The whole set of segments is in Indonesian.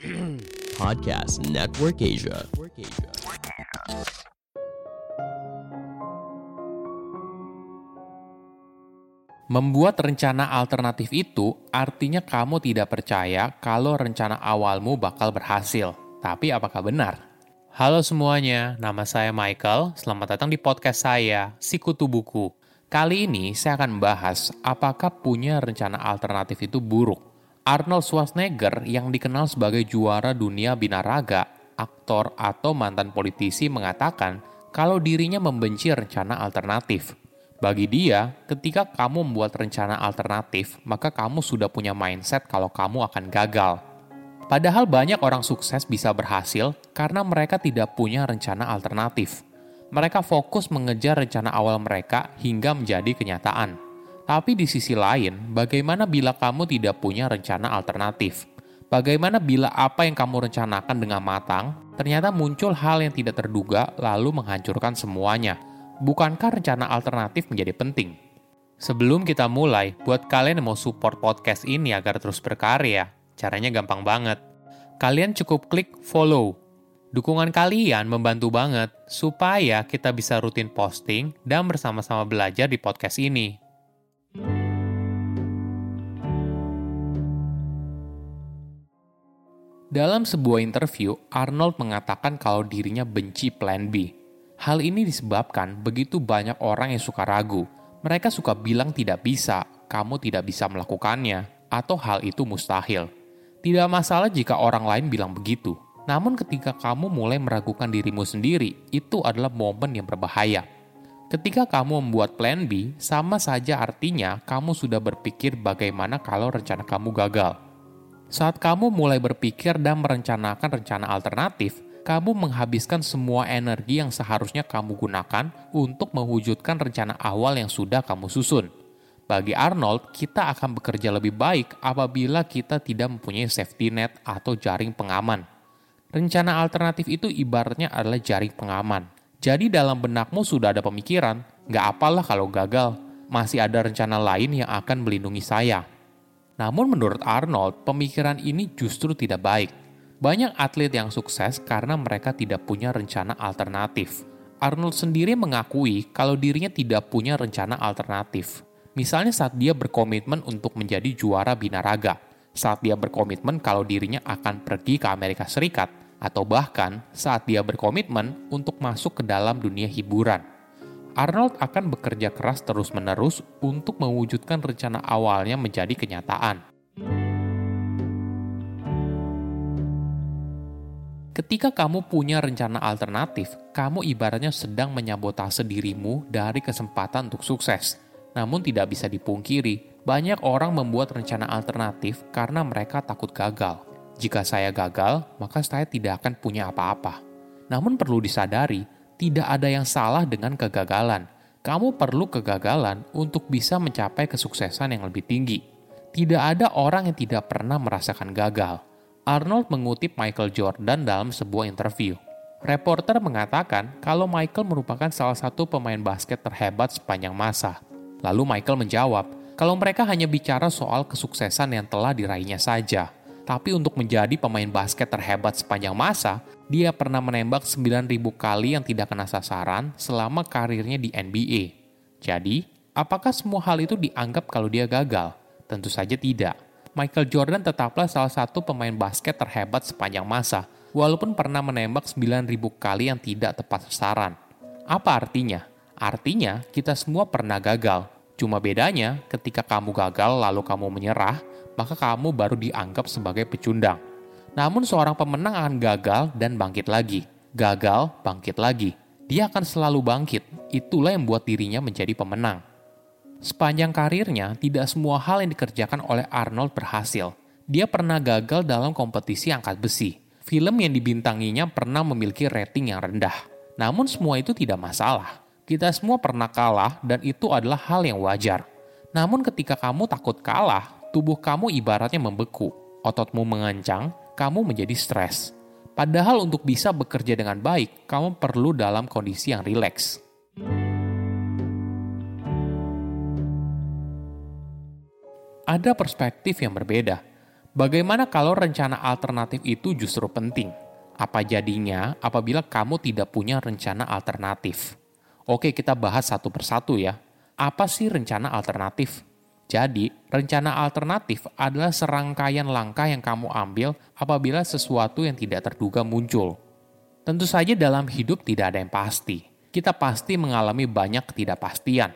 Podcast Network Asia. Membuat rencana alternatif itu artinya kamu tidak percaya kalau rencana awalmu bakal berhasil. Tapi apakah benar? Halo semuanya, nama saya Michael. Selamat datang di podcast saya, Sikutu Buku. Kali ini saya akan membahas apakah punya rencana alternatif itu buruk. Arnold Schwarzenegger yang dikenal sebagai juara dunia binaraga, aktor atau mantan politisi mengatakan kalau dirinya membenci rencana alternatif. Bagi dia, ketika kamu membuat rencana alternatif, maka kamu sudah punya mindset kalau kamu akan gagal. Padahal banyak orang sukses bisa berhasil karena mereka tidak punya rencana alternatif. Mereka fokus mengejar rencana awal mereka hingga menjadi kenyataan. Tapi di sisi lain, bagaimana bila kamu tidak punya rencana alternatif? Bagaimana bila apa yang kamu rencanakan dengan matang, ternyata muncul hal yang tidak terduga lalu menghancurkan semuanya? bukankah rencana alternatif menjadi penting? Sebelum kita mulai, buat kalian yang mau support podcast ini agar terus berkarya, caranya gampang banget. Kalian cukup klik follow. Dukungan kalian membantu banget supaya kita bisa rutin posting dan bersama-sama belajar di podcast ini. Dalam sebuah interview, Arnold mengatakan kalau dirinya benci Plan B Hal ini disebabkan begitu banyak orang yang suka ragu. Mereka suka bilang tidak bisa, kamu tidak bisa melakukannya, atau hal itu mustahil. Tidak masalah jika orang lain bilang begitu. Namun ketika kamu mulai meragukan dirimu sendiri, itu adalah momen yang berbahaya. Ketika kamu membuat plan B, sama saja artinya kamu sudah berpikir bagaimana kalau rencana kamu gagal. Saat kamu mulai berpikir dan merencanakan rencana alternatif, kamu menghabiskan semua energi yang seharusnya kamu gunakan untuk mewujudkan rencana awal yang sudah kamu susun. Bagi Arnold, kita akan bekerja lebih baik apabila kita tidak mempunyai safety net atau jaring pengaman. Rencana alternatif itu ibaratnya adalah jaring pengaman. Jadi dalam benakmu sudah ada pemikiran, nggak apalah kalau gagal, masih ada rencana lain yang akan melindungi saya. Namun menurut Arnold, pemikiran ini justru tidak baik banyak atlet yang sukses karena mereka tidak punya rencana alternatif. Arnold sendiri mengakui kalau dirinya tidak punya rencana alternatif. Misalnya saat dia berkomitmen untuk menjadi juara binaraga, saat dia berkomitmen kalau dirinya akan pergi ke Amerika Serikat, atau bahkan saat dia berkomitmen untuk masuk ke dalam dunia hiburan. Arnold akan bekerja keras terus-menerus untuk mewujudkan rencana awalnya menjadi kenyataan. Ketika kamu punya rencana alternatif, kamu ibaratnya sedang menyabotase dirimu dari kesempatan untuk sukses. Namun tidak bisa dipungkiri, banyak orang membuat rencana alternatif karena mereka takut gagal. Jika saya gagal, maka saya tidak akan punya apa-apa. Namun perlu disadari, tidak ada yang salah dengan kegagalan. Kamu perlu kegagalan untuk bisa mencapai kesuksesan yang lebih tinggi. Tidak ada orang yang tidak pernah merasakan gagal Arnold mengutip Michael Jordan dalam sebuah interview. Reporter mengatakan kalau Michael merupakan salah satu pemain basket terhebat sepanjang masa. Lalu Michael menjawab, kalau mereka hanya bicara soal kesuksesan yang telah diraihnya saja. Tapi untuk menjadi pemain basket terhebat sepanjang masa, dia pernah menembak 9.000 kali yang tidak kena sasaran selama karirnya di NBA. Jadi, apakah semua hal itu dianggap kalau dia gagal? Tentu saja tidak. Michael Jordan tetaplah salah satu pemain basket terhebat sepanjang masa, walaupun pernah menembak 9.000 kali yang tidak tepat sasaran. Apa artinya? Artinya, kita semua pernah gagal. Cuma bedanya, ketika kamu gagal lalu kamu menyerah, maka kamu baru dianggap sebagai pecundang. Namun seorang pemenang akan gagal dan bangkit lagi. Gagal, bangkit lagi. Dia akan selalu bangkit. Itulah yang membuat dirinya menjadi pemenang. Sepanjang karirnya, tidak semua hal yang dikerjakan oleh Arnold berhasil. Dia pernah gagal dalam kompetisi angkat besi. Film yang dibintanginya pernah memiliki rating yang rendah. Namun semua itu tidak masalah. Kita semua pernah kalah dan itu adalah hal yang wajar. Namun ketika kamu takut kalah, tubuh kamu ibaratnya membeku. Ototmu mengancang, kamu menjadi stres. Padahal untuk bisa bekerja dengan baik, kamu perlu dalam kondisi yang rileks. ada perspektif yang berbeda. Bagaimana kalau rencana alternatif itu justru penting? Apa jadinya apabila kamu tidak punya rencana alternatif? Oke, kita bahas satu persatu ya. Apa sih rencana alternatif? Jadi, rencana alternatif adalah serangkaian langkah yang kamu ambil apabila sesuatu yang tidak terduga muncul. Tentu saja dalam hidup tidak ada yang pasti. Kita pasti mengalami banyak ketidakpastian.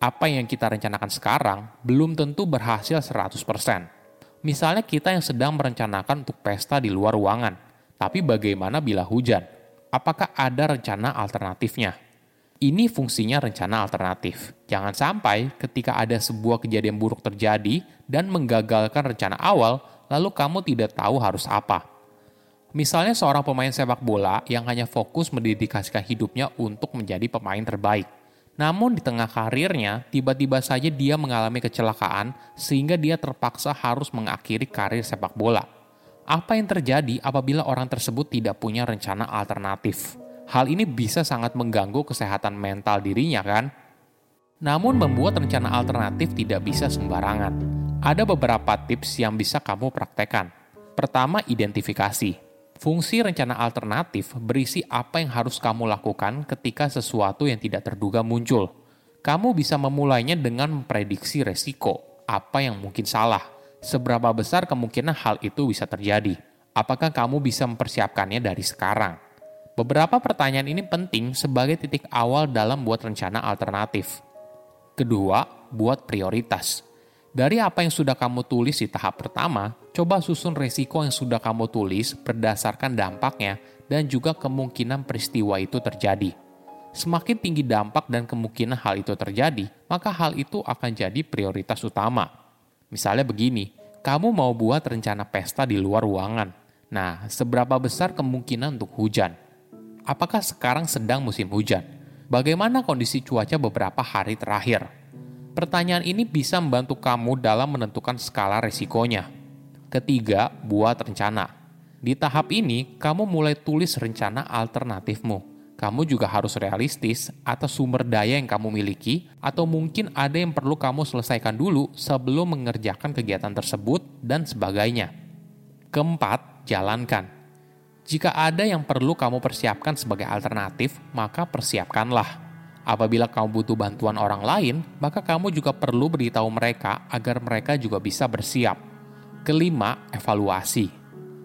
Apa yang kita rencanakan sekarang belum tentu berhasil 100%. Misalnya kita yang sedang merencanakan untuk pesta di luar ruangan, tapi bagaimana bila hujan? Apakah ada rencana alternatifnya? Ini fungsinya rencana alternatif. Jangan sampai ketika ada sebuah kejadian buruk terjadi dan menggagalkan rencana awal, lalu kamu tidak tahu harus apa. Misalnya seorang pemain sepak bola yang hanya fokus mendedikasikan hidupnya untuk menjadi pemain terbaik namun di tengah karirnya, tiba-tiba saja dia mengalami kecelakaan sehingga dia terpaksa harus mengakhiri karir sepak bola. Apa yang terjadi apabila orang tersebut tidak punya rencana alternatif? Hal ini bisa sangat mengganggu kesehatan mental dirinya kan? Namun membuat rencana alternatif tidak bisa sembarangan. Ada beberapa tips yang bisa kamu praktekkan. Pertama, identifikasi. Fungsi rencana alternatif berisi apa yang harus kamu lakukan ketika sesuatu yang tidak terduga muncul. Kamu bisa memulainya dengan memprediksi resiko, apa yang mungkin salah, seberapa besar kemungkinan hal itu bisa terjadi. Apakah kamu bisa mempersiapkannya dari sekarang? Beberapa pertanyaan ini penting sebagai titik awal dalam buat rencana alternatif. Kedua, buat prioritas. Dari apa yang sudah kamu tulis di tahap pertama, coba susun resiko yang sudah kamu tulis berdasarkan dampaknya dan juga kemungkinan peristiwa itu terjadi. Semakin tinggi dampak dan kemungkinan hal itu terjadi, maka hal itu akan jadi prioritas utama. Misalnya begini, kamu mau buat rencana pesta di luar ruangan. Nah, seberapa besar kemungkinan untuk hujan? Apakah sekarang sedang musim hujan? Bagaimana kondisi cuaca beberapa hari terakhir? Pertanyaan ini bisa membantu kamu dalam menentukan skala resikonya. Ketiga, buat rencana. Di tahap ini, kamu mulai tulis rencana alternatifmu. Kamu juga harus realistis atas sumber daya yang kamu miliki, atau mungkin ada yang perlu kamu selesaikan dulu sebelum mengerjakan kegiatan tersebut, dan sebagainya. Keempat, jalankan. Jika ada yang perlu kamu persiapkan sebagai alternatif, maka persiapkanlah. Apabila kamu butuh bantuan orang lain, maka kamu juga perlu beritahu mereka agar mereka juga bisa bersiap. Kelima, evaluasi.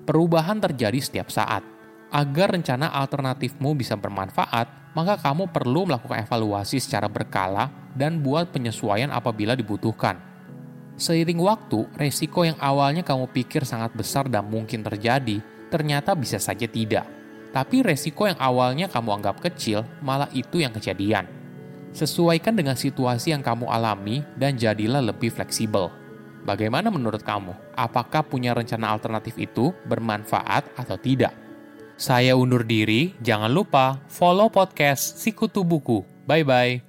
Perubahan terjadi setiap saat. Agar rencana alternatifmu bisa bermanfaat, maka kamu perlu melakukan evaluasi secara berkala dan buat penyesuaian apabila dibutuhkan. Seiring waktu, resiko yang awalnya kamu pikir sangat besar dan mungkin terjadi, ternyata bisa saja tidak tapi resiko yang awalnya kamu anggap kecil, malah itu yang kejadian. Sesuaikan dengan situasi yang kamu alami dan jadilah lebih fleksibel. Bagaimana menurut kamu? Apakah punya rencana alternatif itu bermanfaat atau tidak? Saya undur diri, jangan lupa follow podcast Sikutu Buku. Bye-bye.